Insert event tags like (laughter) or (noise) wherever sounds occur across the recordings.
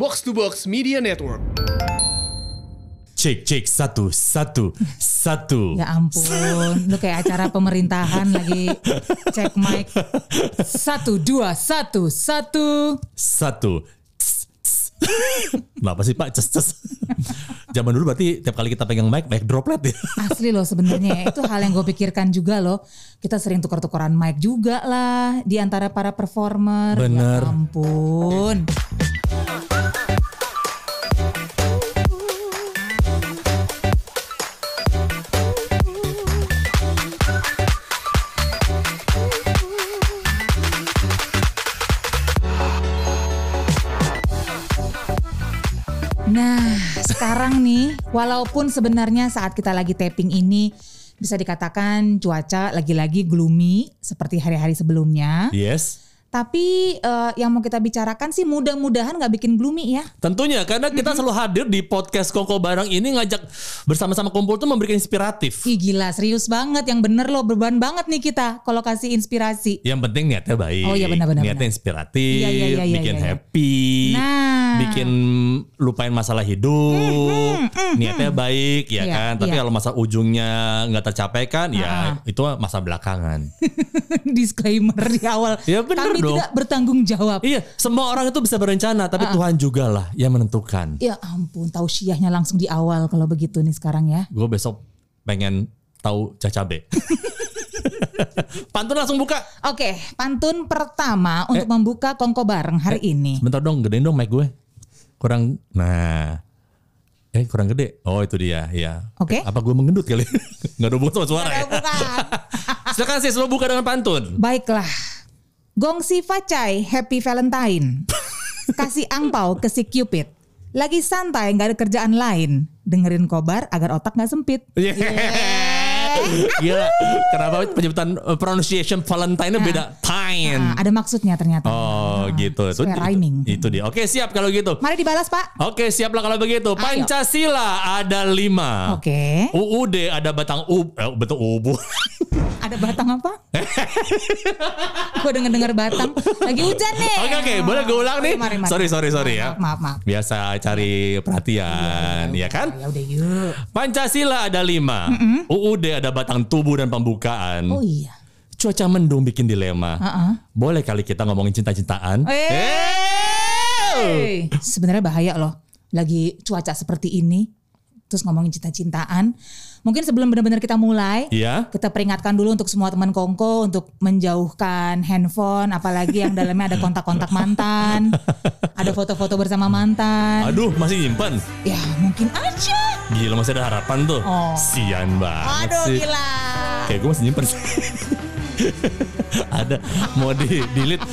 Box to Box Media Network. Cek cek satu satu satu. (laughs) Ya ampun, lu kayak acara pemerintahan lagi cek mic. Satu, dua, satu, satu. Satu. Tss, tss. Kenapa sih Pak? Ces ces. Zaman dulu berarti tiap kali kita pegang mic, mic droplet ya. Asli loh sebenarnya ya. Itu hal yang gue pikirkan juga loh. Kita sering tukar-tukaran mic juga lah di antara para performer. Bener. Ya ampun. Sekarang nih, walaupun sebenarnya saat kita lagi taping ini bisa dikatakan cuaca lagi-lagi gloomy seperti hari-hari sebelumnya. Yes. Tapi eh, yang mau kita bicarakan sih mudah-mudahan nggak bikin gloomy ya. Tentunya karena kita selalu hadir di podcast Kongko Barang ini ngajak bersama-sama kumpul tuh memberikan inspiratif. Ih gila, serius banget. Yang bener loh, beban banget nih kita kalau kasih inspirasi. Yang penting niatnya baik. Oh iya, benar-benar, Niatnya benar. inspiratif, Iya, iya, iya, iya, bikin iya. happy, Nah. Bikin lupain masalah hidup. Niatnya baik ya Iya, kan. Tapi iya. kalau masa ujungnya nggak tercapai kan ya itu masa belakangan. (laughs) Disclaimer di awal. Ya bener Kami dong. tidak bertanggung jawab. iya, semua orang itu bisa berencana tapi Tuhan juga lah yang menentukan. Ya ampun, tahu syiahnya langsung di awal kalau begitu nih sekarang ya. Gue besok pengen tahu cacabe. (laughs) Pantun langsung buka. Oke, pantun pertama Eh. untuk membuka kongko bareng hari ini. Sebentar dong, gedein dong mic gue. Kurang, nah. Eh kurang gede. Oh itu dia, ya. Oke. Apa gue mengendut kali? (laughs) Gak ada sama suara ya. Bukan. (laughs) Silakan sih, lo buka dengan pantun. Baiklah. Gongsi Facai Happy Valentine. (laughs) Kasih angpau ke si Cupid. Lagi santai nggak ada kerjaan lain. Dengerin kobar agar otak nggak sempit. Yeah. (laughs) Gila, kenapa penyebutan uh, pronunciation Valentine beda? Time. Nah, ada maksudnya ternyata. Oh Nah, gitu. Itu, rhyming. itu dia. Oke siap kalau gitu. Mari dibalas Pak. Oke siap lah kalau begitu. Pancasila ada lima. Oke. UUD ada batang ub, eh, betul ubu. (laughs) Ada batang apa? Gue denger dengar batang. Lagi hujan nih. Oke oke, boleh gue ulang nih. Mari, mari. Sorry sorry sorry ya. Maaf maaf. maaf. Biasa cari perhatian, ya kan? Ya udah yuk. Pancasila ada lima, UUD ada batang tubuh dan pembukaan. Oh iya. Cuaca mendung bikin dilema. Heeh. Boleh kali kita ngomongin cinta-cintaan? Eh. Sebenarnya bahaya loh. Lagi cuaca seperti ini. Terus ngomongin cinta-cintaan. Mungkin sebelum benar-benar kita mulai. Iya. Kita peringatkan dulu untuk semua teman Kongko untuk menjauhkan handphone, apalagi yang dalamnya ada kontak-kontak mantan, ada foto-foto bersama mantan. Aduh, masih nyimpen. Ya mungkin aja. Gila masih ada harapan tuh. Oh. Sian banget Aduh sih. gila. Kayak gue masih nyimpen sih. ada mau di delete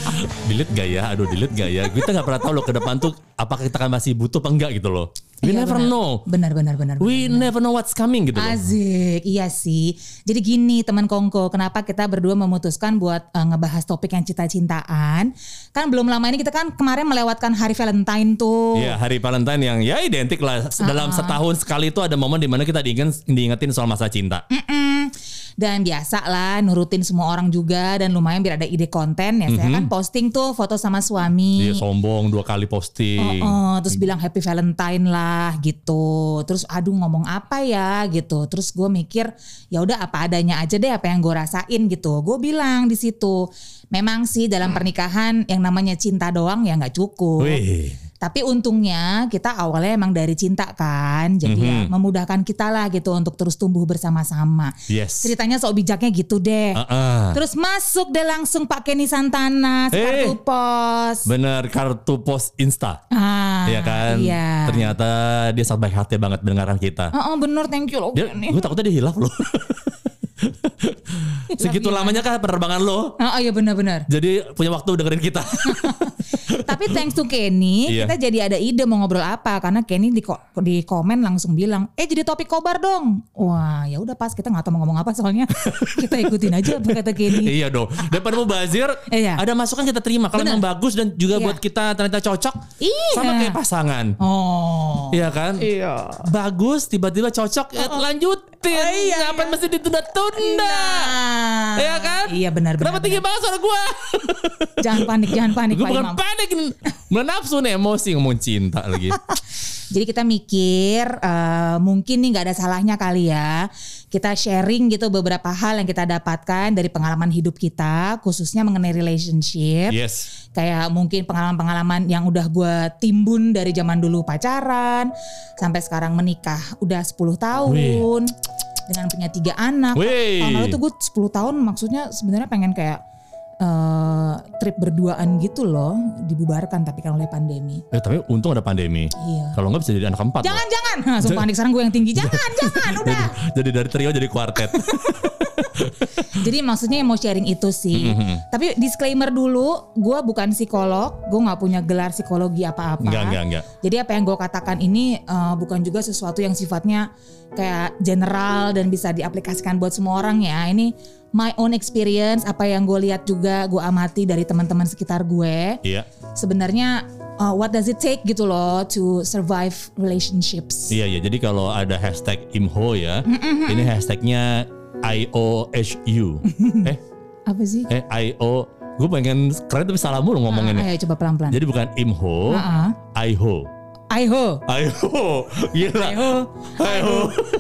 delete gak ya aduh delete gak ya kita nggak pernah tahu loh ke depan tuh apakah kita akan masih butuh apa enggak gitu loh we Iya, never benar. know Benar benar benar. we never know what's coming gitu loh Azik, iya sih. Jadi gini teman Kongko, kenapa kita berdua memutuskan buat eh, ngebahas topik yang cinta-cintaan? Kan belum lama ini kita kan kemarin melewatkan hari Valentine tuh. Iya hari Valentine yang ya identik lah dalam setahun sekali itu ada momen di mana kita diinget, diingetin soal masa cinta. Mm-mm. Dan biasa lah nurutin semua orang juga dan lumayan biar ada ide konten ya. Saya kan posting tuh foto sama suami. Dia sombong dua kali posting. Oh, terus bilang happy Valentine lah gitu. Terus aduh ngomong apa ya gitu. Terus gue mikir ya udah apa adanya aja deh apa yang gue rasain gitu. Gue bilang di situ. Memang sih dalam pernikahan yang namanya cinta doang ya nggak cukup. Wih. Tapi untungnya kita awalnya emang dari cinta kan. Jadi ya Mhm. memudahkan kita lah gitu untuk terus tumbuh bersama-sama. Yes. Ceritanya sok bijaknya gitu deh. Ah-ah. Terus masuk deh langsung Pak Kenny Santana, Eh. kartu pos. Bener kartu pos Insta. Ah, Iya kan? Iya. Ternyata dia sangat baik hati banget mendengarkan kita. Oh, oh, bener thank you loh gue takutnya dia hilaf loh. (laughs) (laughs) Segitu lamanya kan penerbangan lo. Oh, oh iya benar-benar. Jadi punya waktu dengerin kita. (laughs) Tapi thanks to Kenny, Iya. kita jadi ada ide mau ngobrol apa karena Kenny di, ko- di komen langsung bilang, "Eh jadi topik kobar dong." Wah, ya udah pas kita nggak tahu mau ngomong apa soalnya. (laughs) kita ikutin aja apa kata Kenny. iya dong. Daripada mau bazir, Iya. ada masukan kita terima. Kalau memang bagus dan juga Iya. buat kita ternyata cocok, Iya. sama kayak pasangan. Oh. Iya kan? Iya. Bagus, tiba-tiba cocok, ya lanjutin. Oh, iya, Ngapain iya. mesti ditunda-tunda? Nah, Iya kan? Iya benar benar. Kenapa tinggi banget suara gue? (laughs) Jangan panik, jangan panik gue bukan Imam. panik. Mulai nafsu nih emosi ngomong cinta lagi. (laughs) Jadi kita mikir eh, mungkin nih nggak ada salahnya kali ya kita sharing gitu beberapa hal yang kita dapatkan dari pengalaman hidup kita khususnya mengenai relationship. Yes. Kayak mungkin pengalaman-pengalaman yang udah gue timbun dari zaman dulu pacaran sampai sekarang menikah udah 10 tahun dengan punya tiga anak. Wih. Tahun lalu tuh gue 10 tahun maksudnya sebenarnya pengen kayak eh, trip berduaan gitu loh dibubarkan tapi kan oleh pandemi. Eh tapi untung ada pandemi. Iya. Kalau nggak bisa jadi anak keempat. loh. Jangan jangan, (laughs) langsung panik sekarang gue yang tinggi. Jangan (laughs) jangan, udah. Jadi dari trio jadi kuartet. (laughs) (laughs) Jadi maksudnya yang mau sharing itu sih. Mm-hmm. Tapi disclaimer dulu, gue bukan psikolog, gue nggak punya gelar psikologi apa-apa. Enggak, enggak, enggak. Jadi apa yang gue katakan ini eh, bukan juga sesuatu yang sifatnya kayak general dan bisa diaplikasikan buat semua orang ya. Ini my own experience, apa yang gue lihat juga gue amati dari teman-teman sekitar gue. Iya. Sebenarnya uh, what does it take gitu loh to survive relationships. Iya iya. Jadi kalau ada hashtag imho ya, ini hashtagnya IOHU. (laughs) eh Apa sih? eh IO. Gue pengen keren tapi salah mulu ngomonginnya. Ayo coba pelan-pelan. Jadi bukan imho, Heeh. IHO. Aiho. IHO. Gila. Aiho. IHO.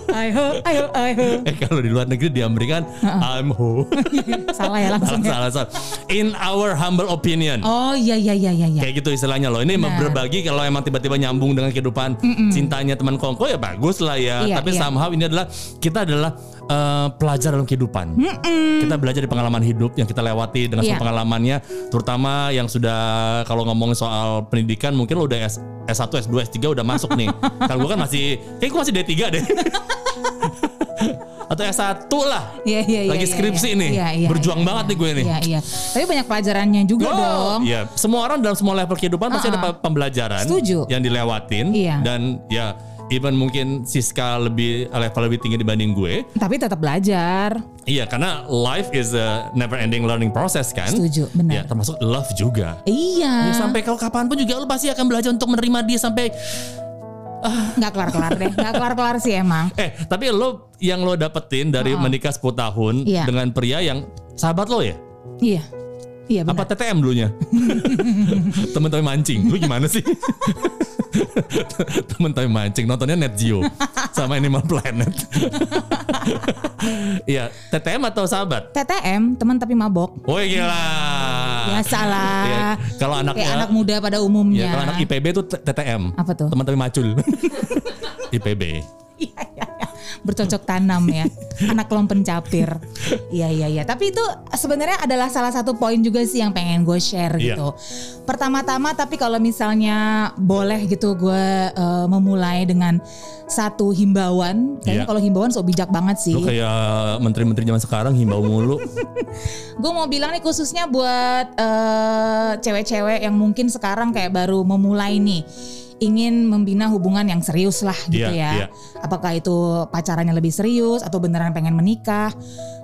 Aiho, aiho, aiho. Eh kalau di luar negeri di Amerika kan I'm ho. (laughs) Salah ya langsung ya. salah, salah, salah. In our humble opinion. Oh iya iya iya iya. iya. Kayak gitu istilahnya loh. Ini Benar. berbagi kalau emang tiba-tiba nyambung dengan kehidupan cintanya teman kongko ya bagus lah ya. Iya, Tapi iya. somehow ini adalah kita adalah eh, pelajar dalam kehidupan. Kita belajar dari pengalaman hidup yang kita lewati dengan Iya. semua pengalamannya, terutama yang sudah kalau ngomongin soal pendidikan mungkin lo udah S, S1, S2, S3 udah masuk nih. (laughs) Kalau gue kan masih, kayak gue masih D3 deh. (laughs) Atau S1 lah. Iya iya iya. Lagi iya, skripsi iya. nih. Iya, iya, Berjuang iya, banget iya. nih gue nih. Iya iya. Tapi banyak pelajarannya juga dong. Iya, semua orang dalam semua level kehidupan pasti ada Uh-uh. pe- pembelajaran Setuju. yang dilewatin Iya. dan ya even mungkin Siska lebih level lebih tinggi dibanding gue. Tapi tetap belajar. Iya, karena life is a never ending learning process kan. Setuju, benar. Ya, termasuk love juga. Iya. Ya, sampai kalau kapan pun juga lo pasti akan belajar untuk menerima dia sampai Nggak kelar-kelar deh. Nggak kelar-kelar sih emang. (laughs) eh tapi lo yang lo dapetin dari menikah 10 tahun Iya. dengan pria yang sahabat lo ya? Iya. Iya benar. Apa TTM dulunya? (laughs) Temen-temen mancing. Lu gimana sih? (laughs) Temen-temen mancing nontonnya Net Geo (laughs) sama Animal Planet. (laughs) Iya, TTM atau sahabat? TTM, teman tapi mabok. Woi gila. Biasalah. Iya, Kalau anaknya Kayak anak muda pada umumnya. Ya, kalau anak IPB tuh T- TTM. Apa tuh? Teman-teman macul. (laughs) IPB. Iya, iya, iya. Bercocok tanam ya. (laughs) Anak kelom pencapir. Iya iya iya. Tapi itu sebenarnya adalah salah satu poin juga sih yang pengen gue share Iya. gitu. Pertama-tama tapi kalau misalnya boleh gitu gue eh, memulai dengan satu himbauan. Kayaknya Iya. kalau himbauan so bijak banget sih. Lu kayak menteri-menteri zaman sekarang himbau mulu. (laughs) gue mau bilang nih khususnya buat eh, cewek-cewek yang mungkin sekarang kayak baru memulai nih ingin membina hubungan yang serius lah gitu Iya, ya. iya. Apakah itu pacarannya lebih serius atau beneran pengen menikah?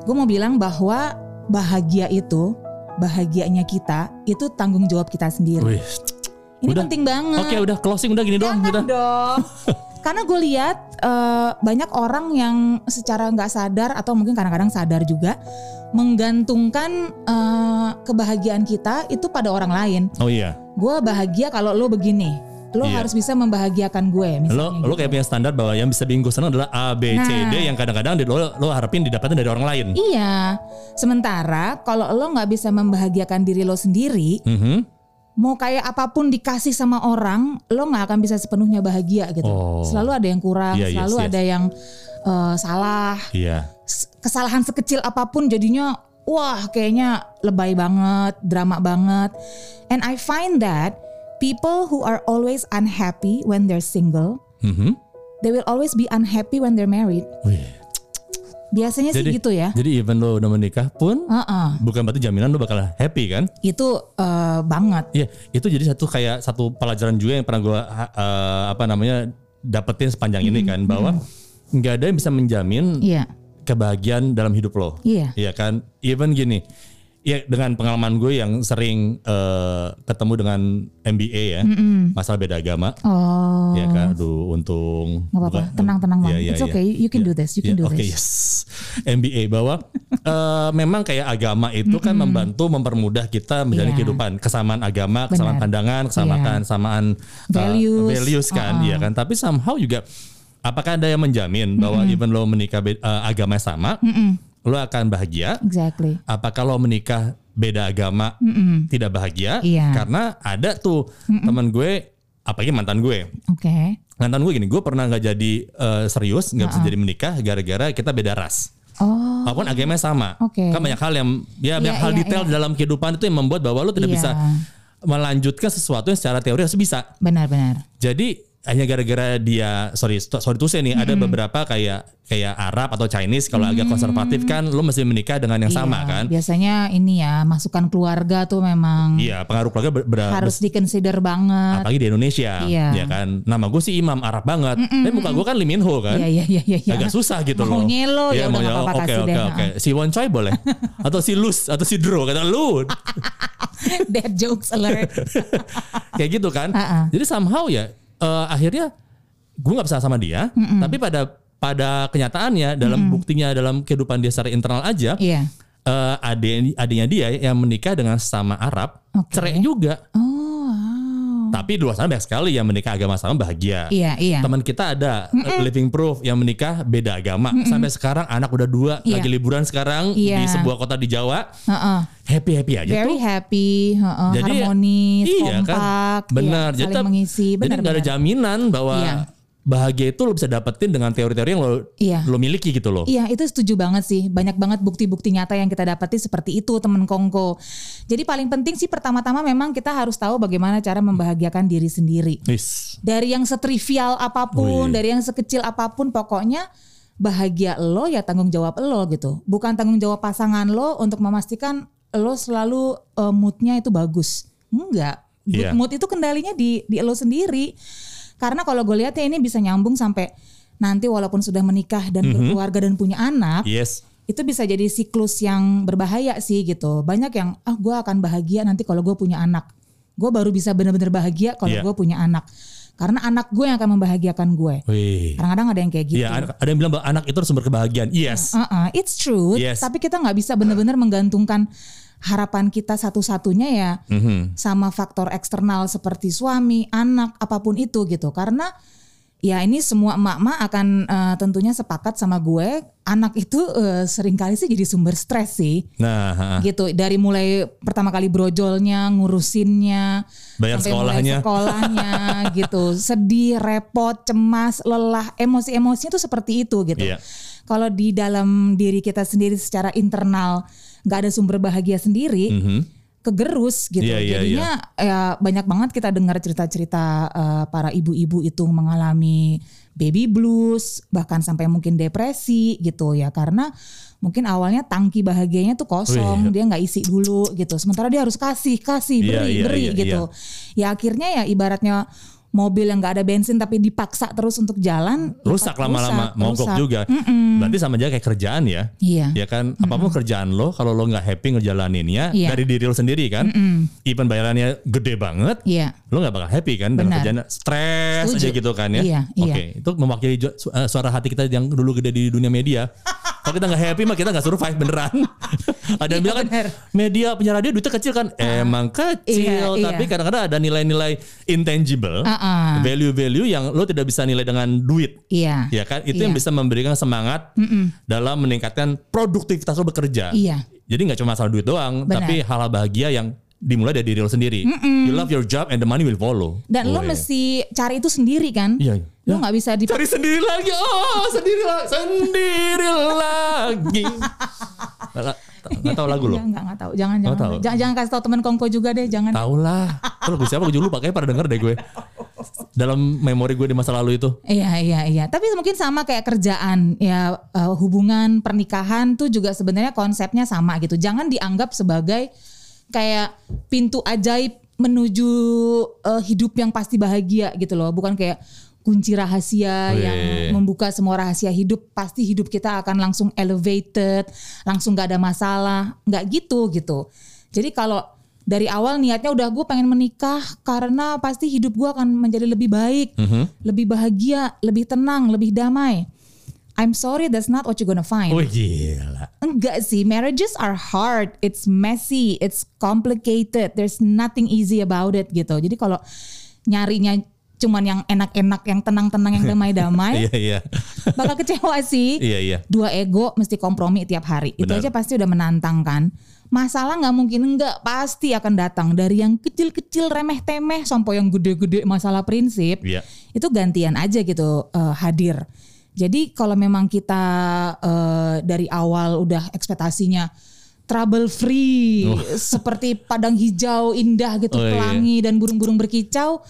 Gue mau bilang bahwa bahagia itu, bahagianya kita itu tanggung jawab kita sendiri. Wih. Ini udah. penting banget. Oke, udah closing udah gini doang Jangan udah. dong. (laughs) Karena gue lihat eh, banyak orang yang secara nggak sadar atau mungkin kadang-kadang sadar juga menggantungkan eh, kebahagiaan kita itu pada orang lain. Oh iya. Gue bahagia kalau lo begini. Lo Iya. harus bisa membahagiakan gue. Misalnya Lo lo gitu. kayak punya standar bahwa yang bisa bikin gue senang adalah A, B, C, Nah. D yang kadang-kadang lo lo harapin didapatkan dari orang lain. Iya. Sementara kalau lo nggak bisa membahagiakan diri lo sendiri, Mhm. mau kayak apa pun dikasih sama orang, lo nggak akan bisa sepenuhnya bahagia gitu. Oh. Selalu ada yang kurang, Iya, yes, selalu yes. ada yang eh, salah. Iya. S- Kesalahan sekecil apa pun jadinya wah kayaknya lebay banget, drama banget. And I find that people who are always unhappy when they're single, Mhm. they will always be unhappy when they're married. Wih. Biasanya Jadi sih gitu ya. Jadi even lo udah menikah pun Heeh. bukan berarti jaminan lo bakal happy kan? Itu eh, banget. Iya, itu jadi satu kayak satu pelajaran juga yang pernah gue apa namanya dapetin sepanjang ini kan bahwa nggak ada yang bisa menjamin Iya. kebahagiaan dalam hidup lo. Iya. Iya kan? Even gini, ya dengan pengalaman gue yang sering eh, ketemu dengan MBA ya, masalah beda agama. Oh. Ya kan, aduh untung. Nggak apa-apa, bukan- tenang, tenang, Bang. Iya, iya, It's iya. okay, you can Iya, do this, you can iya, do Oke, this. yes. MBA bahwa (laughs) eh, memang kayak agama itu kan membantu mempermudah kita menjalani Iya. kehidupan kesamaan agama, kesamaan Benar. pandangan, kesamaan Iya. kesamaan eh, Values. values kan, Uh-uh. iya kan. Tapi somehow juga apakah ada yang menjamin bahwa even lo menikah be- eh, agama sama, lo akan bahagia? Exactly. Apakah lo menikah beda agama tidak bahagia? Iya. Karena ada tuh teman gue, apalagi mantan gue. Oke. Mantan gue gini, gue pernah nggak jadi eh, serius, nggak bisa jadi menikah gara-gara kita beda ras. Oh. Walaupun agamanya sama. Oke. Kan banyak hal yang ya banyak Iya, hal iya, detail iya. dalam kehidupan itu yang membuat bahwa lo tidak Iya. bisa melanjutkan sesuatu yang secara teori harus bisa. Benar-benar. Jadi hanya gara-gara dia sorry sorry tuh saya nih ada beberapa kayak kayak Arab atau Chinese kalau agak konservatif kan lo mesti menikah dengan yang sama Iya, kan. Biasanya ini ya masukan keluarga tuh memang Iya, pengaruh keluarga ber, ber- harus dikonsider banget. apalagi di Indonesia Iya. ya kan. Nama gue sih Imam Arab banget. Tapi muka gue kan Lee Min Ho kan. Iya iya iya iya. iya. agak susah gitu loh. Maunya lo, ya udah maunya, nggak apa-apa, kasih oke deh, oke. Si Won Choi boleh. (laughs) atau si Lus atau si Dro kata lu. Dead jokes alert. (laughs) Kayak gitu kan. Ha-ha. Jadi somehow ya eh, akhirnya gue nggak bisa sama dia, tapi pada pada kenyataannya dalam buktinya dalam kehidupan dia secara internal aja Iya. eh, adik adiknya dia yang menikah dengan sama Arab Oke. cerai juga. Oh. Tapi di luar sana banyak sekali yang menikah agama sama bahagia. Iya iya. Teman kita ada uh, living proof yang menikah beda agama. Sampai sekarang anak udah dua Iya. lagi liburan sekarang Iya. di sebuah kota di Jawa. Heeh. Happy happy aja Very tuh. happy, heeh, Jadi harmonis, iya kompak, kan. Benar. iya, jadi saling mengisi. Jadi Benar nggak ada jaminan bahwa Iya. Bahagia itu lo bisa dapetin dengan teori-teori yang lo Iya. lo miliki gitu loh. Iya itu setuju banget sih Banyak banget bukti-bukti nyata yang kita dapati seperti itu temen Kongko Jadi paling penting sih pertama-tama memang kita harus tahu bagaimana cara membahagiakan diri sendiri Wis. Dari yang setrivial apa pun Wih. Dari yang sekecil apa pun pokoknya Bahagia lo ya tanggung jawab lo gitu Bukan tanggung jawab pasangan lo untuk memastikan lo selalu eh, moodnya itu bagus Enggak Good Iya. mood itu kendalinya di, di lo sendiri Karena kalau gue lihat ya ini bisa nyambung sampai Nanti walaupun sudah menikah dan Mhm. berkeluarga dan punya anak Yes. itu bisa jadi siklus yang berbahaya sih gitu. Banyak yang ah gue akan bahagia nanti kalau gue punya anak. Gue baru bisa benar-benar bahagia kalau Iya. gue punya anak. Karena anak gue yang akan membahagiakan gue. Kadang-kadang ada yang kayak gitu. Iya, ada yang bilang bahwa anak itu sumber kebahagiaan. Yes. Uh-uh, it's true. Yes. Tapi kita nggak bisa benar-benar menggantungkan harapan kita satu-satunya ya Mhm. sama faktor eksternal seperti suami, anak, apa pun itu gitu. Karena ya ini semua emak-emak akan eh, tentunya sepakat sama gue, anak itu eh, sering kali sih jadi sumber stres sih. Nah, gitu dari mulai pertama kali brojolnya ngurusinnya Bayar sampai mulai sekolahnya. sekolahnya (laughs) gitu sedih repot cemas lelah emosi-emosinya tuh seperti itu gitu Iya. kalau di dalam diri kita sendiri secara internal nggak ada sumber bahagia sendiri Mhm. kegerus gitu. Iya, iya, jadinya ya banyak banget kita dengar cerita-cerita eh, para ibu-ibu itu mengalami baby blues bahkan sampai mungkin depresi gitu ya. Karena mungkin awalnya tangki bahagianya tuh kosong Wih. dia nggak isi dulu gitu. Sementara dia harus kasih kasih Iya, beri iya, beri iya, gitu. ya akhirnya ya ibaratnya mobil yang nggak ada bensin tapi dipaksa terus untuk jalan rusak lama-lama mogok rusak. juga. Berarti sama aja kayak kerjaan ya. iya Ya kan, apa pun kerjaan lo, kalau lo nggak happy ngejalaninnya Iya. dari diri lo sendiri kan, even bayarannya gede banget, iya lo nggak bakal happy kan dengan kerjaan stres aja gitu kan ya. Iya, iya. Oke, itu mewakili eh, suara hati kita yang dulu gede di dunia media. (laughs) Kalau kita nggak happy mah kita nggak survive beneran. (laughs) Ada yang Iya, bilang kan media penyiar radio duitnya kecil kan, emang kecil, Iya, tapi iya. kadang-kadang ada nilai-nilai intangible, Ah-ah. value-value yang lo tidak bisa nilai dengan duit. iya Ya kan, itu yang Iya. bisa memberikan semangat dalam meningkatkan produktivitas lo bekerja. Iya. Jadi nggak cuma masalah duit doang, Benar. tapi hal-hal bahagia yang dimulai dari diri lo sendiri. You love your job and the money will follow. Dan lo Boleh. mesti cari itu sendiri kan? Iya, iya. Lo nggak bisa di cari sendiri lagi. Oh, sendiri lagi, sendiri lagi. Nggak nggak tahu lagu lo. Ya, enggak, enggak tahu. Jangan jangan, tahu. jangan jangan kasih tahu teman Kongko juga deh, jangan. Tahu lah. Kalau gue siapa gue lupa kayaknya pada denger deh gue. Dalam memori gue di masa lalu itu. Iya iya iya. Tapi mungkin sama kayak kerjaan ya eh, hubungan pernikahan tuh juga sebenarnya konsepnya sama gitu. Jangan dianggap sebagai kayak pintu ajaib menuju eh, hidup yang pasti bahagia gitu loh. Bukan kayak kunci rahasia Wih. yang membuka semua rahasia hidup. Pasti hidup kita akan langsung elevated, langsung gak ada masalah. Nggak gitu gitu. Jadi kalau dari awal niatnya udah gue pengen menikah karena pasti hidup gue akan menjadi lebih baik, lebih bahagia, lebih tenang, lebih damai. I'm sorry that's not what you're gonna find. Gila. Enggak sih, marriages are hard, it's messy, it's complicated. There's nothing easy about it gitu. Jadi kalau nyarinya cuman yang enak-enak, yang tenang-tenang, yang damai-damai, (laughs) Iya iya. bakal kecewa sih. Iya iya. Dua ego mesti kompromi tiap hari. Itu Benar. aja pasti udah menantang kan. Masalah nggak mungkin enggak, pasti akan datang dari yang kecil-kecil remeh-temeh sampai yang gede-gede masalah prinsip. Iya. Itu gantian aja gitu eh, hadir. Jadi kalau memang kita eh, dari awal udah ekspektasinya trouble free, seperti padang hijau indah gitu, Oh, iya. pelangi dan burung-burung berkicau.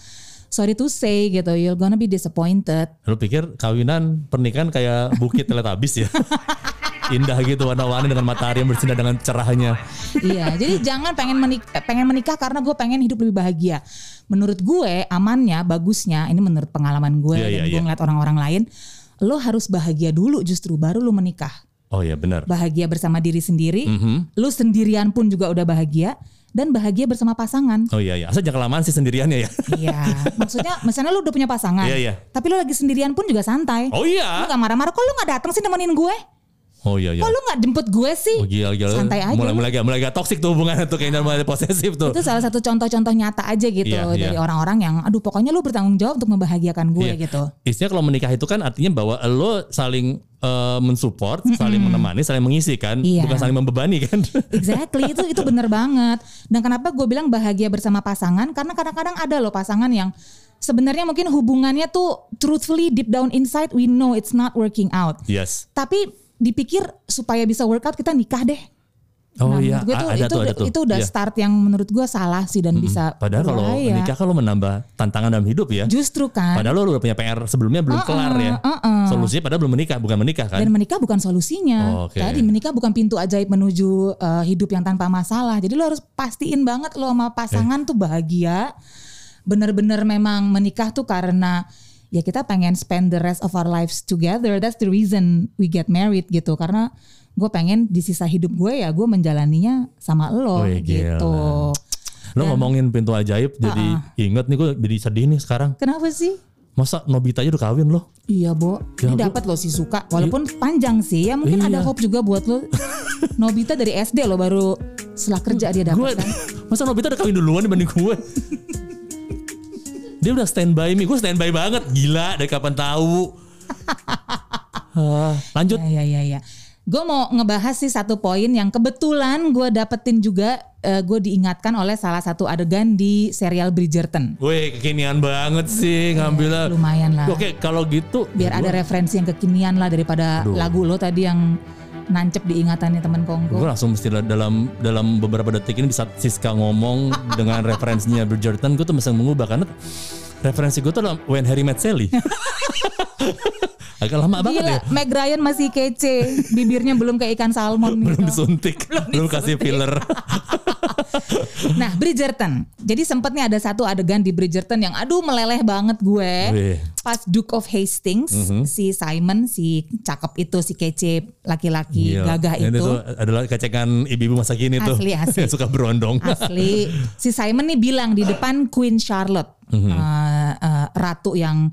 Sorry to say gitu, you're gonna be disappointed. Lu pikir kawinan pernikahan kayak bukit teletabis ya? (laughs) Indah gitu warna-warni dengan matahari yang bersinar dengan cerahnya. iya, jadi jangan pengen menikah, pengen menikah karena gue pengen hidup lebih bahagia. Menurut gue amannya, bagusnya, ini menurut pengalaman gue Iya, dan iya, gue iya. ngeliat orang-orang lain, lo harus bahagia dulu justru baru lo menikah. Oh iya benar. Bahagia bersama diri sendiri, Mhm. lo sendirian pun juga udah bahagia dan bahagia bersama pasangan. Oh iya iya. Asal jangan kelamaan sih sendiriannya ya. Iya, maksudnya misalnya lo udah punya pasangan, Iya, iya. tapi lo lagi sendirian pun juga santai. Oh iya. gak marah-marah, kok lo gak datang sih nemenin gue? Oh iya iya. Kok lo gak jemput gue sih? Oh gila gila. Santai aja. Mulai mulai mulai agak toksik tuh hubungan tuh kayaknya mulai posesif tuh. itu salah satu contoh-contoh nyata aja gitu Iya, iya. dari orang-orang yang aduh pokoknya lu bertanggung jawab untuk membahagiakan gue Iya. gitu. Istinya kalau menikah itu kan artinya bahwa lo saling eh, mensupport, saling menemani, saling mengisi kan, Iya. bukan saling membebani kan. (laughs) Exactly itu itu bener banget. Dan kenapa gue bilang bahagia bersama pasangan karena kadang-kadang ada loh pasangan yang sebenarnya mungkin hubungannya tuh truthfully deep down inside we know it's not working out. yes. Tapi dipikir supaya bisa work out kita nikah deh. Oh Nah, iya, gue tuh, ada itu, tuh ada tuh. itu udah Iya. start yang menurut gue salah sih dan bisa Padahal kalau menikah lo menambah tantangan dalam hidup ya. justru kan Padahal lo udah punya PR sebelumnya belum kelar ya. uh-uh. Solusinya padahal belum menikah, bukan menikah kan. Dan menikah bukan solusinya. Oh, oke. Tadi menikah bukan pintu ajaib menuju uh, hidup yang tanpa masalah. Jadi lo harus pastiin banget lo sama pasangan tuh bahagia. Bener-bener memang menikah tuh karena ya kita pengen spend the rest of our lives together. That's the reason we get married gitu. Karena gue pengen di sisa hidup gue ya gue menjalaninya sama lo Wih, gila. gitu. Lo ngomongin pintu ajaib jadi inget nih gue jadi sedih nih sekarang. Kenapa sih? Masa Nobita aja udah kawin loh. Iya, Bo. Ya, Ini dapat lo sih suka. Walaupun panjang sih ya, mungkin Iya. ada hope juga buat lo. (laughs) Nobita dari SD lo baru setelah kerja dia dapat kan. (laughs) masa Nobita udah kawin duluan dibanding gue. (laughs) Dia udah standby me, gue standby banget, gila dari kapan tahu. (laughs) Ah, lanjut. Ya, ya, ya, ya. Gue mau ngebahas sih satu poin yang kebetulan gue dapetin juga, gue diingatkan oleh salah satu adegan di serial Bridgerton. Wih kekinian banget sih ngambilnya. Lumayan lah. Oke kalau gitu. Biar ada referensi yang kekinian lah daripada Aduh. lagu lo tadi yang nancep di ingatannya temen Gue Kongko. langsung mesti dalam dalam beberapa detik ini bisa Siska ngomong (laughs) dengan referensinya Bridgerton, gue tuh bisa mengubah karena referensi gue tuh adalah When Harry Met Sally. (laughs) Agak lama banget ya. Gila, Meg Ryan masih kece, bibirnya belum kayak ikan salmon (laughs) Belum gitu. disuntik, belum kasih filler. (laughs) Nah, Bridgerton. Jadi sempet nih ada satu adegan di Bridgerton yang aduh meleleh banget gue. Wih. Pas Duke of Hastings, Mhm. si Simon, si cakep itu, si kece laki-laki Gila. gagah Ini itu. tuh adalah kecekan ibu-ibu masa kini tuh. Asli, asli. Yang (laughs) suka berondong. Asli. Si Simon nih bilang di depan Queen Charlotte, Mhm. eh, eh, ratu yang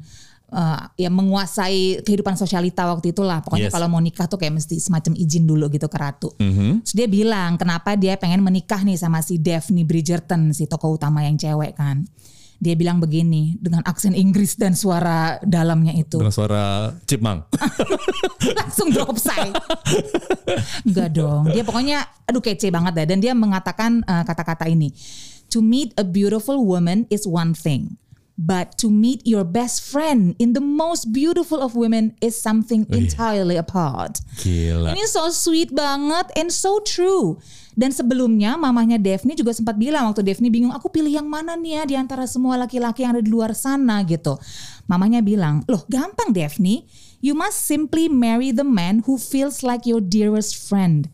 eh, yang menguasai kehidupan sosialita waktu itulah. Pokoknya Yes. kalau mau nikah tuh kayak mesti semacam izin dulu gitu ke ratu. Mhm. Terus dia bilang kenapa dia pengen menikah nih sama si Daphne Bridgerton, si tokoh utama yang cewek kan. Dia bilang begini dengan aksen Inggris dan suara dalamnya itu. Dengan suara chipmunk. (laughs) Langsung drop say. Enggak dong. Dia pokoknya aduh kece banget deh. Dan dia mengatakan eh, kata-kata ini. To meet a beautiful woman is one thing. But to meet your best friend in the most beautiful of women is something entirely apart. Gila. Ini so sweet banget and so true. Dan sebelumnya mamahnya Daphne juga sempat bilang waktu Daphne bingung aku pilih yang mana nih ya di antara semua laki-laki yang ada di luar sana gitu. Mamanya bilang, "Loh, gampang Daphne. You must simply marry the man who feels like your dearest friend."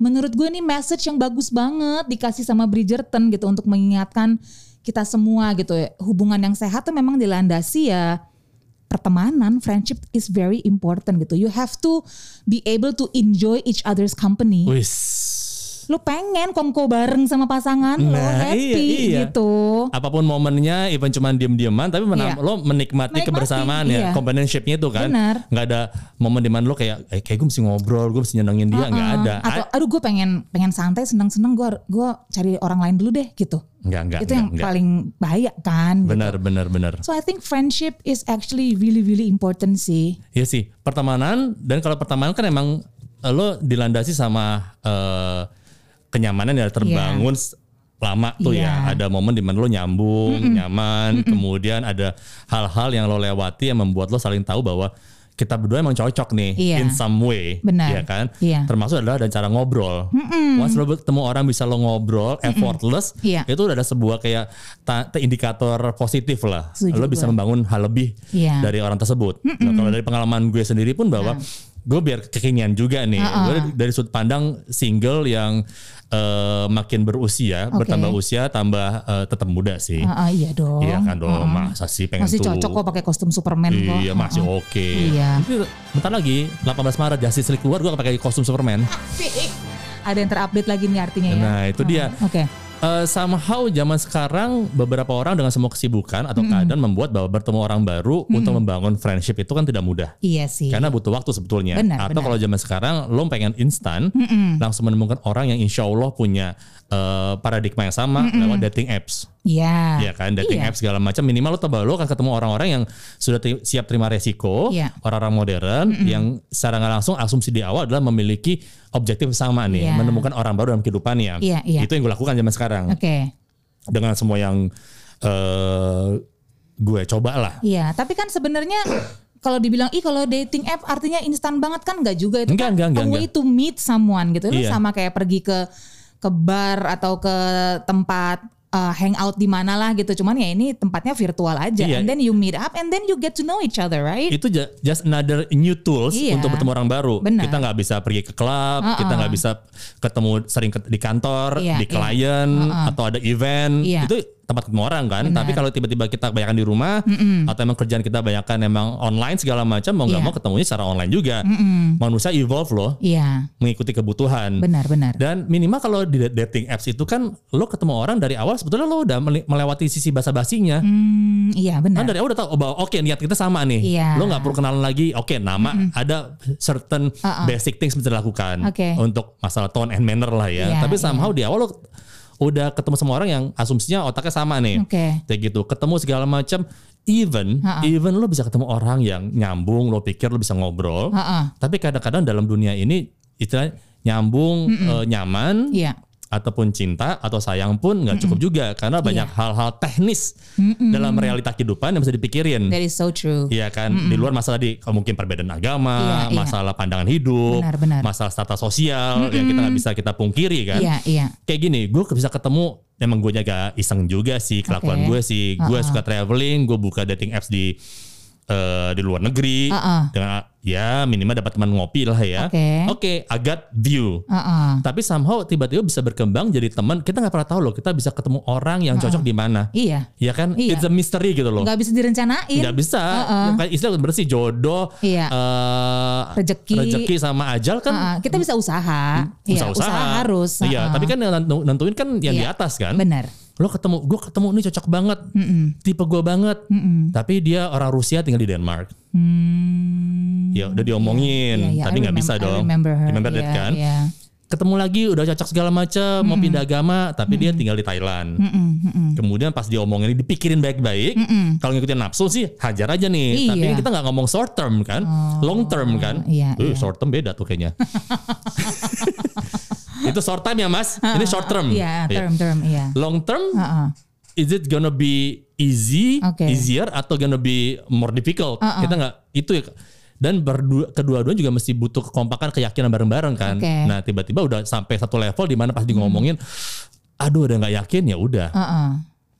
Menurut gue ini message yang bagus banget dikasih sama Bridgerton gitu untuk mengingatkan kita semua gitu ya. Hubungan yang sehat tuh memang dilandasi ya pertemanan, friendship is very important gitu. You have to be able to enjoy each other's company. Wis. Lu pengen kongko bareng sama pasangan lo Nah, happy iya, iya. gitu. apa pun momennya even cuma diem-dieman tapi menam- Iya. lo menikmati, Menikmati, kebersamaan iya. ya companionshipnya itu kan Benar. nggak ada momen di mana lo kayak eh, kayak gue mesti ngobrol gue mesti nyenengin dia nggak Uh-uh. ada Atau aduh gue pengen pengen santai seneng-seneng gue gua cari orang lain dulu deh gitu. nggak nggak itu yang nggak, nggak. paling bahaya kan. gitu. benar benar benar So I think friendship is actually really really important sih. Iya sih pertemanan dan kalau pertemanan kan emang eh, lo dilandasi sama eh, kenyamanan ya terbangun s- lama tuh Iya. ya ada momen di mana lo nyambung nyaman kemudian ada hal-hal yang lo lewati yang membuat lo saling tahu bahwa kita berdua emang cocok nih Iya. in some way Benar. ya kan Iya. termasuk adalah ada cara ngobrol once lo ketemu orang bisa lo ngobrol effortless Iya. itu udah ada sebuah kayak ta- indikator positif lah Setuju lo bisa gue. membangun hal lebih Iya. dari orang tersebut. Nah, kalau dari pengalaman gue sendiri pun bahwa gue biar kekinian juga nih. Gue dari, dari sudut pandang single yang eh, makin berusia, Oke. bertambah usia, tambah eh, tetap muda sih. Ah, ah, iya dong. Iya kan dong, masa sih pengen Masih tuh. cocok kok pakai kostum Superman kok. Iya masih ah. oke. Iya. Tapi bentar lagi 18 Maret Justice League keluar gue pakai kostum Superman. (laughs) Ada yang terupdate lagi nih artinya ya. Nah, itu dia. Ah, Oke. Eh, somehow zaman sekarang beberapa orang dengan semua kesibukan atau keadaan membuat bahwa bertemu orang baru untuk membangun friendship itu kan tidak mudah. Iya sih. Karena butuh waktu sebetulnya. Benar, Atau benar. kalau zaman sekarang lo pengen instan, langsung menemukan orang yang insya Allah punya eh, paradigma yang sama lewat dating apps. Iya. Ya kan, dating Iya. apps segala macam. Minimal lo coba lo akan ketemu orang-orang yang sudah ti- siap terima resiko, Iya. orang-orang modern yang secara nggak langsung asumsi di awal adalah memiliki objektif sama nih, Iya. menemukan orang baru dalam kehidupannya. Iya, iya. Itu yang gue lakukan zaman sekarang Oke. dengan semua yang eh, gue coba lah. Iya, tapi kan sebenarnya (clears throat) kalau dibilang ih kalau dating app artinya instan banget kan enggak juga itu Enggak, kan enggak, enggak, a way enggak. to meet someone gitu. Itu Iya. sama kayak pergi ke ke bar atau ke tempat uh, hangout di mana lah gitu. Cuman ya ini tempatnya virtual aja. Iya. And then you meet up and then you get to know each other, right? itu ju- just another new tools Iya. untuk bertemu orang baru. Benar. Kita nggak bisa pergi ke klub, kita nggak bisa ketemu sering ke- di kantor, Iya, di iya. klien atau ada event. Iya. Itu tempat ketemu orang kan. Benar. Tapi kalau tiba-tiba kita kebanyakan di rumah atau emang kerjaan kita kebanyakan emang online segala macam, mau nggak Iya. mau ketemunya secara online juga. Manusia evolve loh, Iya, mengikuti kebutuhan. benar-benar. Dan minimal kalau di dating apps itu kan lo ketemu orang dari awal sebetulnya lo udah mele- melewati sisi basa-basinya. Hmm, iya benar. Kan dari awal udah tahu oh, bahwa oke niat kita sama nih. Iya. Lo nggak perlu kenalan lagi. Oke nama ada certain Uh-uh. basic things bisa dilakukan Oke. untuk masalah tone and manner lah ya. Iya, Tapi somehow di awal lo udah ketemu sama orang yang asumsinya otaknya sama nih. Oke. Kayak gitu. Ketemu segala macam. Even Uh-uh. even lo bisa ketemu orang yang nyambung. Lo pikir lo bisa ngobrol. Ha-ha. Tapi kadang-kadang dalam dunia ini istilah nyambung eh, nyaman Iya. Ataupun cinta atau sayang pun nggak cukup juga karena banyak Iya. hal-hal teknis dalam realita kehidupan yang bisa dipikirin. That is so true. Iya kan di luar masalah di mungkin perbedaan agama, Iya, iya. masalah pandangan hidup, Benar, benar. masalah status sosial yang kita nggak bisa kita pungkiri kan. Iya, iya. Kayak gini, gue bisa ketemu emang gue jaga iseng juga sih kelakuan Oke. gue sih. Gue suka traveling, gue buka dating apps di eh, di luar negeri Uh-uh. dengan ya minimal dapat teman ngopi lah ya. Oke. Oke, I got view. Ha-ha. Tapi somehow tiba-tiba bisa berkembang jadi teman. Kita nggak pernah tahu loh. Kita bisa ketemu orang yang cocok di mana. Iya. Ya kan? Iya. It's a mystery gitu loh. Nggak bisa direncanain. Nggak bisa. Ya, kayak istilah bersih jodoh, Iya. eh, Rezeki. rezeki sama ajal kan. Ha-ha. Kita bisa usaha. Iya, usaha-usaha. harus. Iya, Ha-ha. tapi kan yang nentu- nentuin kan yang di Iya. atas kan. Benar. Lo ketemu, gue ketemu ini cocok banget, tipe gue banget. Tapi dia orang Rusia tinggal di Denmark. Hmm. Ya udah diomongin, Iya, iya. tapi I nggak bisa remem- I dong. remember her. Remember that Iya, kan? iya. ketemu lagi udah cocok segala macam mau pindah agama tapi dia tinggal di Thailand kemudian pas diomongin dipikirin baik-baik kalau ngikutin nafsu sih hajar aja nih tapi Iya. kan kita nggak ngomong short term kan long term kan iya, Eh, iya. short term beda tuh kayaknya (laughs) itu short time ya mas ini short term Iya, Iya. term term, iya. long term Ha-ha. is it gonna be easy Oke. easier atau gonna be more difficult kita nggak itu ya dan berdua kedua-duanya juga mesti butuh kekompakan keyakinan bareng-bareng kan Oke. nah tiba-tiba udah sampai satu level di mana pas di ngomongin aduh udah nggak yakin ya udah Ha-ha.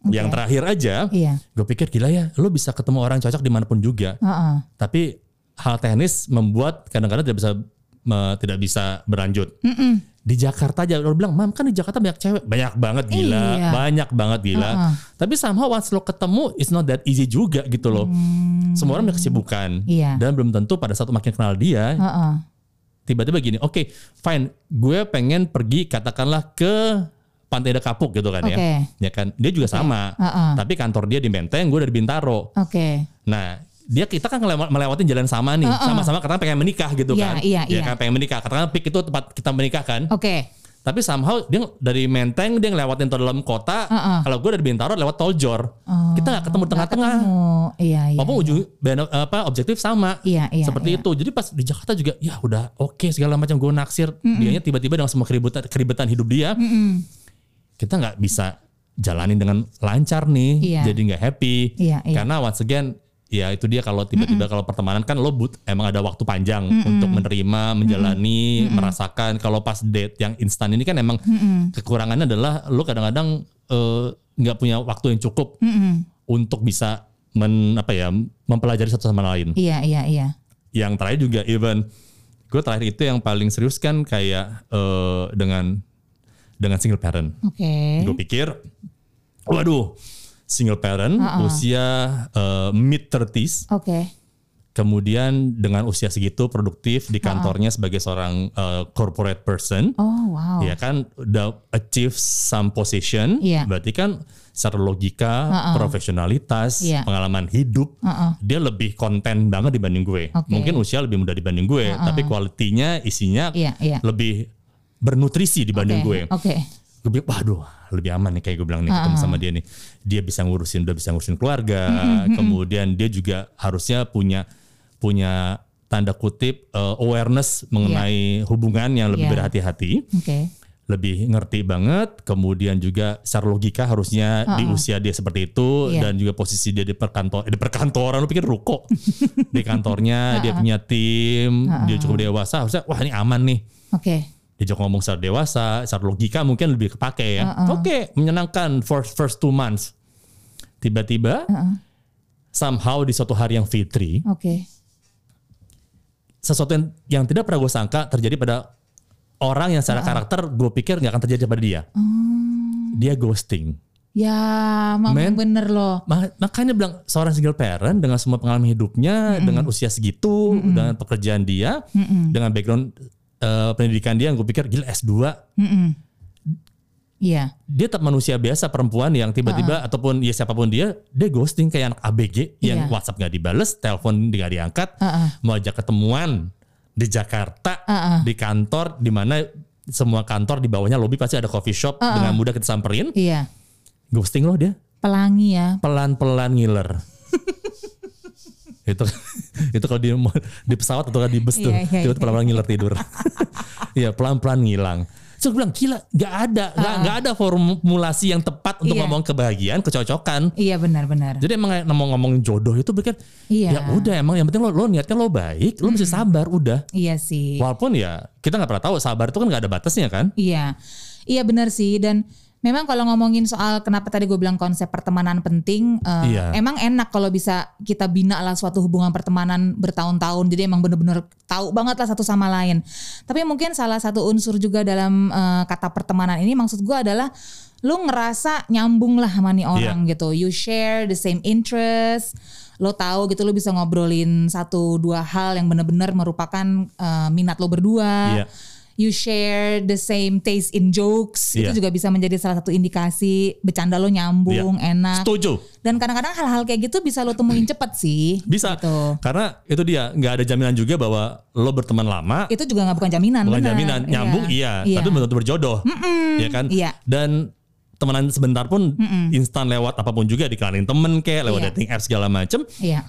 yang terakhir aja Iya. gue pikir gila ya lo bisa ketemu orang cocok di mana pun juga Ha-ha. tapi hal teknis membuat kadang-kadang tidak bisa me- tidak bisa berlanjut di Jakarta aja lo bilang mam kan di Jakarta banyak cewek banyak banget gila Iya. banyak banget gila Uh-uh. tapi somehow once lo ketemu it's not that easy juga gitu loh semua orang punya kesibukan Iya. dan belum tentu pada saat makin kenal dia Ha-ha. tiba-tiba gini, oke, fine, gue pengen pergi katakanlah ke Pantai Dekapuk gitu kan Oke. ya. Ya kan, dia juga sama. Heeh. Tapi kantor dia di Menteng, gue dari Bintaro. Oke. Nah, dia kita kan melewatin jalan sama nih, sama-sama katakan pengen menikah gitu Iya, kan. iya, Ya iya. kan pengen menikah. Katakan pik itu tempat kita menikah kan. Oke. Tapi somehow dia dari Menteng dia ngelewatin tol dalam kota. Heeh. Kalau gue dari Bintaro lewat tol Jor. Oh, kita nggak ketemu tengah-tengah. Iya iya. Walaupun ujung ben- apa objektif sama. Iya, iya, Seperti iya. itu. Jadi pas di Jakarta juga ya udah oke segala macam gue naksir. Dianya tiba-tiba dengan semua keributan keribetan hidup dia. Kita nggak bisa jalanin dengan lancar nih. Iya. Jadi nggak happy. Iya, iya. Karena once again ya itu dia kalau tiba-tiba kalau pertemanan kan lo but emang ada waktu panjang untuk menerima, menjalani, merasakan. Kalau pas date yang instan ini kan emang kekurangannya adalah lo kadang-kadang eh, nggak punya waktu yang cukup untuk bisa men apa ya mempelajari satu sama lain. Iya iya iya. Yang terakhir juga even gue terakhir itu yang paling serius kan kayak eh, dengan dengan single parent. Oke. Gue pikir, waduh, single parent usia eh, mid 30s, Oke. kemudian dengan usia segitu produktif di kantornya sebagai seorang eh, corporate person, Oh wow. ya kan udah achieve some position, Iya. berarti kan secara logika, profesionalitas, Iya. pengalaman hidup, Uh-uh. dia lebih konten banget dibanding gue. Oke. Mungkin usia lebih muda dibanding gue, tapi kualitinya, isinya Iya iya. lebih bernutrisi dibanding Oke, gue. Oke. Gue bilang, waduh lebih aman nih kayak gue bilang nih ketemu sama dia nih. Dia bisa ngurusin, udah bisa ngurusin keluarga. Kemudian dia juga harusnya punya punya tanda kutip uh, awareness mengenai hubungan yang lebih Iya. berhati-hati, Oke. lebih ngerti banget. Kemudian juga secara logika harusnya di usia dia seperti itu Iya. dan juga posisi dia di perkantor di perkantoran lu pikir ruko di kantornya dia punya tim, dia cukup dewasa harusnya wah ini aman nih Oke. Diajak ngomong secara dewasa, secara logika mungkin lebih kepake ya. Oke, menyenangkan first first two months. Tiba-tiba somehow di suatu hari yang fitri, Oke. sesuatu yang, yang tidak pernah gue sangka terjadi pada orang yang secara karakter gue pikir nggak akan terjadi pada dia. Dia ghosting. Ya, memang bener loh. Ma- Makanya bilang seorang single parent dengan semua pengalaman hidupnya, dengan usia segitu, dengan pekerjaan dia, dengan background eh, pendidikan dia, gue pikir gila S2 Iya. dia tetap manusia biasa perempuan yang tiba-tiba ataupun ya siapa pun dia dia ghosting kayak anak ABG yang Iya. WhatsApp nggak dibales, telepon nggak diangkat, Uh-uh. mau ajak ketemuan di Jakarta Uh-uh. di kantor di mana semua kantor di bawahnya lobby pasti ada coffee shop dengan mudah kita samperin, Iya. ghosting loh dia Pelangi ya. pelan-pelan ngiler. Itu (laughs) itu kalau di di pesawat atau di bus tuh Iya, iya, tiba-tiba pelan-pelan ngiler tidur. (laughs) Iya pelan-pelan ngilang. So gue bilang gila nggak ada nggak nggak ada formulasi yang tepat untuk Iya. ngomong kebahagiaan kecocokan. Iya benar-benar. Jadi emang ngomong ngomongin jodoh itu pikir Iya. ya udah emang yang penting lo lo niatnya lo baik, lo mesti sabar udah. Iya sih. Walaupun ya kita nggak pernah tahu sabar itu kan nggak ada batasnya kan. Iya, iya benar sih dan memang kalau ngomongin soal kenapa tadi gue bilang konsep pertemanan penting, eh, Iya. emang enak kalau bisa kita bina lah suatu hubungan pertemanan bertahun-tahun, jadi emang bener-bener tahu banget lah satu sama lain. Tapi mungkin salah satu unsur juga dalam eh, kata pertemanan ini maksud gue adalah lu ngerasa nyambung lah sama nih orang Iya. gitu, you share the same interest. Lo tahu gitu lo bisa ngobrolin satu dua hal yang bener-bener merupakan eh, minat lo berdua Iya. You share the same taste in jokes Iya. itu juga bisa menjadi salah satu indikasi bercanda lo nyambung Iya. enak Setuju. dan kadang-kadang hal-hal kayak gitu bisa lo temuin cepet sih Bisa. gitu. Karena itu dia nggak ada jaminan juga bahwa lo berteman lama itu juga nggak bukan jaminan bukan bener. jaminan nyambung iya, tapi belum berjodoh ya kan iya. dan temenan sebentar pun instan lewat apa pun juga dikenalin temen kayak lewat Iya. dating apps segala macem iya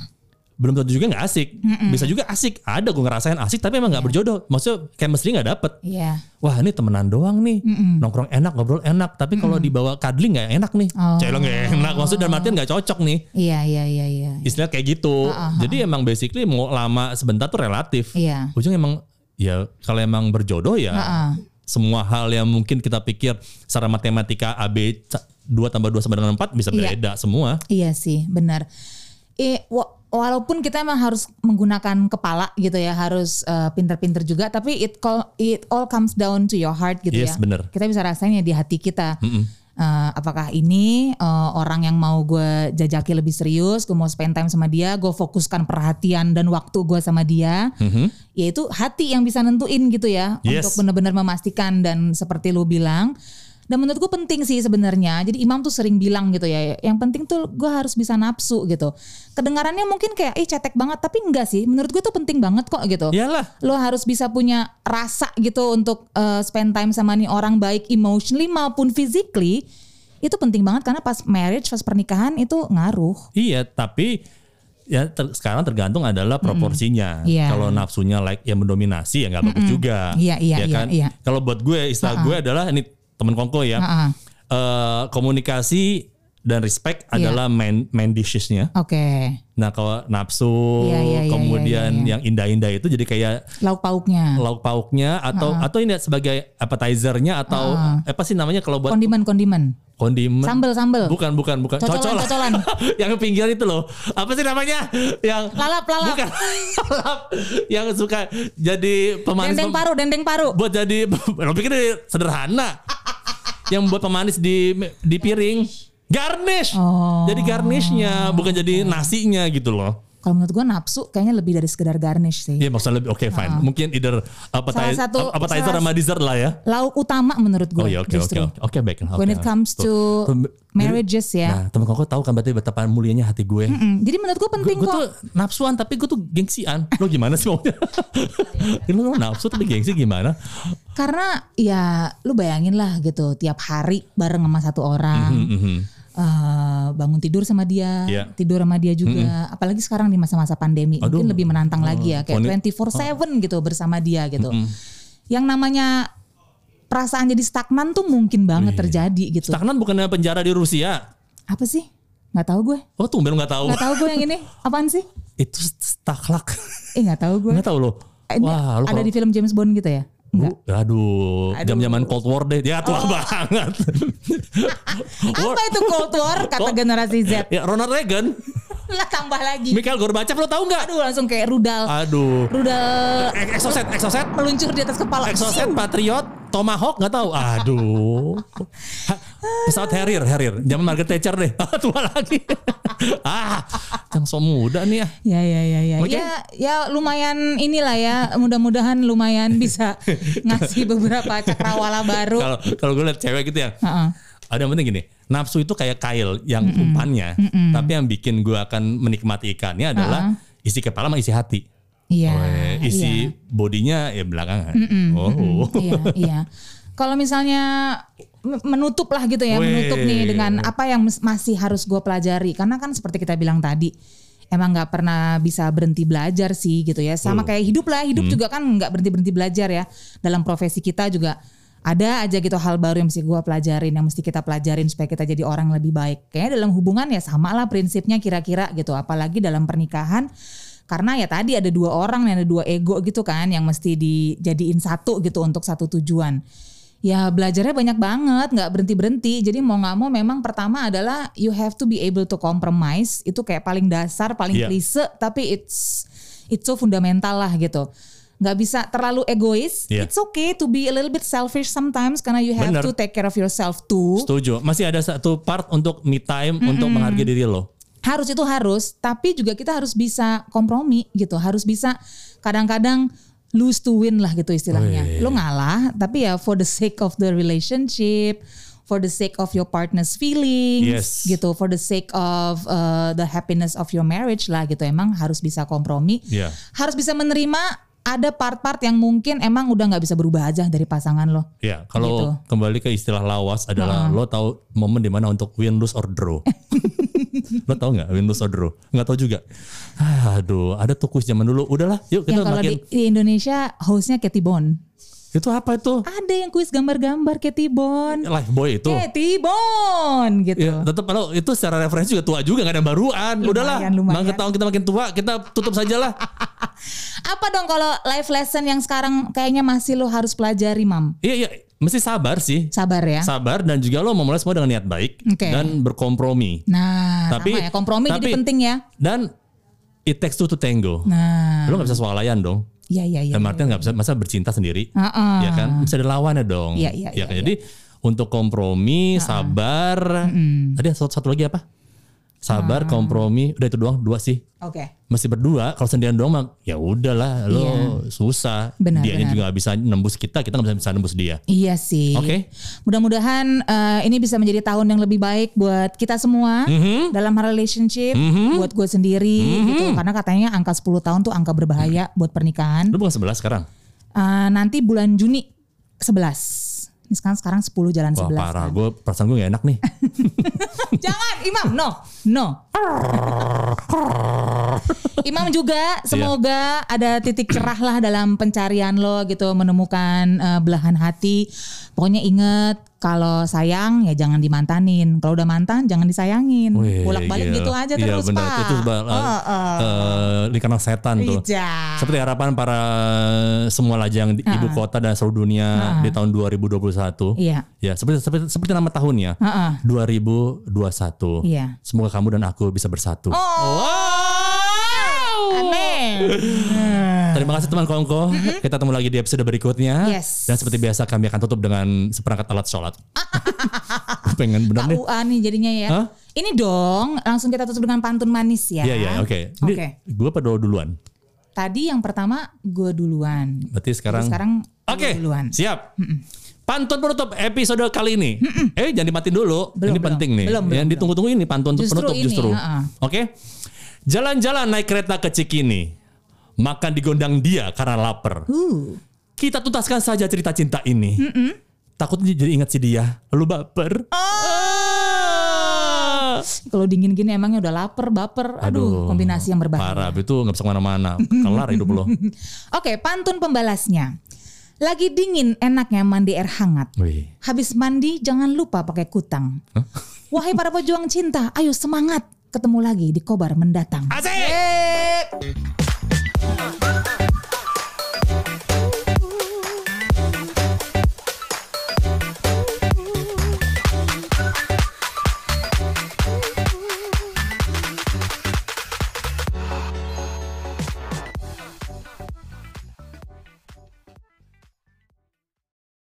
belum tentu juga nggak asik. Bisa juga asik. Ada gue ngerasain asik tapi emang nggak berjodoh. Maksudnya chemistry nggak dapet. Iya. Wah ini temenan doang nih. Nongkrong enak ngobrol enak. Tapi kalau dibawa cuddling nggak enak nih. Oh. celeng nggak enak. Maksudnya dalam artian nggak cocok nih. Iya iya iya iya. Istilah kayak gitu. Jadi emang basically mau lama sebentar tuh relatif. Iya. ujung emang ya kalau emang berjodoh ya semua hal yang mungkin kita pikir secara matematika AB 2 tambah 2 sama dengan 4 bisa Iya. beda semua. Iya sih, benar. Eh, wa- walaupun kita emang harus menggunakan kepala gitu ya, harus eh, pinter-pinter juga, tapi it call, it all comes down to your heart gitu Yes, ya. bener. Kita bisa rasain ya di hati kita. eh, apakah ini eh, orang yang mau gue jajaki lebih serius, gue mau spend time sama dia, gue fokuskan perhatian dan waktu gue sama dia, yaitu hati yang bisa nentuin gitu ya Yes. untuk benar-benar memastikan dan seperti lu bilang. Dan menurut gue penting sih sebenarnya. Jadi Imam tuh sering bilang gitu ya, yang penting tuh gue harus bisa nafsu gitu. Kedengarannya mungkin kayak, eh cetek banget, tapi enggak sih. Menurut gue tuh penting banget kok gitu Iyalah. lo harus bisa punya rasa gitu untuk uh, spend time sama nih orang baik emotionally maupun physically itu penting banget karena pas marriage pas pernikahan itu ngaruh Iya, tapi ya ter- sekarang tergantung adalah proporsinya. Iya. Kalau nafsunya like yang mendominasi ya nggak bagus juga. Iya, iya, Ya iya, kan? iya. Kalau buat gue istilah gue adalah ini temen kongko ya. Ha-ha. Eh, komunikasi dan respect Iya. adalah main main dishes-nya. oke Nah, kalau nafsu Iya, iya, iya, kemudian iya, iya. yang indah-indah itu jadi kayak lauk pauknya lauk pauknya atau atau ini sebagai appetizer-nya atau apa sih namanya kalau buat kondimen kondimen kondimen sambel sambel Bukan, bukan, bukan. Cocolan, Cocolan. cocolan. (laughs) yang pinggir itu loh. Apa sih namanya? Yang lalap lalap bukan (laughs) lalap. yang suka jadi pemanis dendeng paru dendeng paru buat jadi (laughs) lo pikir sederhana. Yang buat pemanis di di piring. Garnish. Oh. Jadi garnishnya bukan jadi nasinya gitu loh. Kalau menurut gue nafsu kayaknya lebih dari sekedar garnish sih Iya maksudnya lebih oke fine. Mungkin either appetizer, Salah satu- appetizer salah- sama dessert lah ya. lauk utama menurut gue Oh iya oke oke oke baik. when it comes to Tuh, marriages ya Nah temen koko tahu kan berarti betapa mulianya hati gue. Mm, jadi menurut gue penting Gue kok tuh nafsuan tapi gue tuh gengsian. Lo gimana sih maunya? Ini lo nafsu tapi gengsi gimana? Karena ya lu bayangin lah gitu tiap hari bareng sama satu orang. Mhm. Eh, bangun tidur sama dia, Iya. tidur sama dia juga. Apalagi sekarang di masa-masa pandemi Aduh. mungkin lebih menantang lagi ya kayak Wanit- 24/7 gitu bersama dia gitu. Yang namanya perasaan jadi stagnan tuh mungkin banget terjadi gitu. Stagnan bukannya penjara di Rusia? Apa sih? Nggak tahu gue. Oh tuh nggak tahu. Nggak tahu gue yang ini. Apaan sih? Itu staklak. Eh nggak tahu gue. Nggak tahu lo. Ini Wah lo ada kalau- di film James Bond gitu ya? Bu, aduh, jam-jaman Cold War deh. Ya tua banget. (laughs) War- Apa itu Cold War kata Kok- generasi Z? ya Ronald Reagan, (laughs) Lah tambah lagi. Mikhail Gorbachev lo tahu nggak? Aduh langsung kayak rudal. Aduh. Rudal Eh, Exocet, Exocet, meluncur di atas kepala. Exocet, Patriot, Tomahawk nggak tahu. Aduh. Ha, pesawat Harrier, Harrier. Zaman Margaret Thatcher deh. (laughs) Tua lagi. ah, yang so muda nih ya. Ya ya ya ya. Oke. Ya ya lumayan inilah ya. Mudah-mudahan lumayan bisa (laughs) ngasih beberapa cakrawala baru. Kalau kalau gue liat cewek gitu ya. Heeh. Ada yang penting gini, nafsu itu kayak kail yang umpannya, tapi yang bikin gue akan menikmati ikannya adalah isi kepala sama isi hati. Iya. Oh, isi iya. bodinya ya belakangan. Oh. iya, iya. Kalau misalnya menutup lah gitu ya, Weh. menutup nih dengan apa yang masih harus gue pelajari. Karena kan seperti kita bilang tadi, emang nggak pernah bisa berhenti belajar sih gitu ya. Sama kayak hidup lah, hidup juga kan nggak berhenti berhenti belajar ya. Dalam profesi kita juga ada aja gitu hal baru yang mesti gue pelajarin, yang mesti kita pelajarin supaya kita jadi orang lebih baik. Kayaknya dalam hubungan ya sama lah prinsipnya kira-kira gitu. Apalagi dalam pernikahan karena ya tadi ada dua orang dan ada dua ego gitu kan yang mesti dijadiin satu gitu untuk satu tujuan. Ya belajarnya banyak banget, nggak berhenti berhenti. Jadi mau nggak mau memang pertama adalah you have to be able to compromise. Itu kayak paling dasar, paling Iya. klise, tapi it's it's so fundamental lah gitu. Nggak bisa terlalu egois. Iya. It's okay to be a little bit selfish sometimes karena you have Bener. to take care of yourself too. Setuju. Masih ada satu part untuk me time untuk menghargai diri lo. Harus itu harus, tapi juga kita harus bisa kompromi gitu, harus bisa kadang-kadang lose to win lah gitu istilahnya. Wih. Lo ngalah, tapi ya for the sake of the relationship, for the sake of your partner's feelings, Yes. gitu, for the sake of uh, the happiness of your marriage lah gitu. Emang harus bisa kompromi, Iya. harus bisa menerima ada part-part yang mungkin emang udah nggak bisa berubah aja dari pasangan lo. Ya, kalau Gitu. kembali ke istilah lawas adalah lo tahu momen di mana untuk win, lose or draw. (laughs) (laughs) lo tahu nggak win, lose or draw? Nggak tahu juga. Aduh, ada tuh kuis zaman dulu. Udahlah, yuk kita yang kalau makin. di, di Indonesia hostnya Katy Bond. Itu apa itu? Ada yang kuis gambar-gambar Katy Bond. Life boy itu. Katy Bond gitu. Ya, tetap kalau itu secara referensi juga tua juga nggak ada baruan. Udahlah, lumayan. makin tahun kita makin tua, kita tutup saja lah. (laughs) Apa dong kalau life lesson yang sekarang kayaknya masih lo harus pelajari, Mam? Iya, iya, mesti sabar sih. Sabar ya. Sabar dan juga lo memulai semua dengan niat baik Oke. dan berkompromi. Nah, Tapi- sama ya kompromi jadi tapi- penting ya. Dan it takes two to tango. Nah, Lo nggak bisa swalayan dong. iya iya iya. Dan Martin nggak bisa masa bercinta sendiri. Heeh. Ya kan? Bisa ada lawannya dong. Iya, iya, Ya iya, kan? Jadi untuk kompromi, sabar. Tadi satu, satu lagi apa? Sabar, kompromi, udah itu doang, dua sih. Oke. Masih berdua, kalau sendirian doang mah ya udahlah, lo susah. Iya. Benar, Dianya benar. juga nggak bisa nembus kita, kita nggak bisa, bisa nembus dia. Iya sih. Oke. Mudah-mudahan eh, ini bisa menjadi tahun yang lebih baik buat kita semua Mhm. dalam hal relationship, buat gue sendiri gitu. Karena katanya angka 10 tahun tuh angka berbahaya buat pernikahan. Lu bukan 11 sekarang? Eh, nanti bulan Juni 11. Ini sekarang sekarang 10 jalan Wah 11. parah, kan. gue perasaan gue gak enak nih. (laughs) Jangan Imam, no, no. Imam juga semoga ada titik cerah lah dalam pencarian lo gitu menemukan eh, belahan hati. Pokoknya inget kalau sayang ya jangan dimantanin. Kalau udah mantan jangan disayangin. Wih, Bolak-balik gila. gitu aja Iya terus benar, Pak. itu sebab uh, Oh, oh. uh, lingkaran setan tuh. Ija. Seperti harapan para semua lajang di ibu kota dan seluruh dunia di tahun 2021. Iya. Ya, seperti seperti seperti nama tahunnya. Heeh. 2021. Iya. Semoga kamu dan aku bisa bersatu. Oh. Aneh. (laughs) Terima kasih teman Kongko. Kita ketemu lagi di episode berikutnya. Mm-hmm. Yes. Dan seperti biasa kami akan tutup dengan seperangkat alat sholat. (laughs) Pengen bener nih. KUA nih jadinya ya. Hah? Ini dong langsung kita tutup dengan pantun manis ya. Iya, iya, oke. Oke. Gue pada duluan. Tadi yang pertama gue duluan. Berarti sekarang. Jadi sekarang Oke, gue duluan. siap. Pantun penutup episode kali ini. Eh jangan dimatiin dulu. Belum, ini belum. penting nih. Belum, belum, Yang ditunggu-tunggu ini pantun Justru penutup ini, justru. heeh. Oke. Jalan-jalan naik kereta ke Cikini. Makan di gondang dia karena lapar. Uh. Kita tuntaskan saja cerita cinta ini. Takutnya jadi ingat si dia. Lalu baper. Ah. Kalau dingin gini emangnya udah lapar, baper. Aduh, kombinasi yang berbahaya. Parah, itu nggak bisa ke mana-mana. Kelar hidup lo. (laughs) Oke, pantun pembalasnya. Lagi dingin enaknya mandi air hangat. Wih. Habis mandi jangan lupa pakai kutang. Wahai para pejuang cinta, ayo semangat. Ketemu lagi di Kobar mendatang. Asik!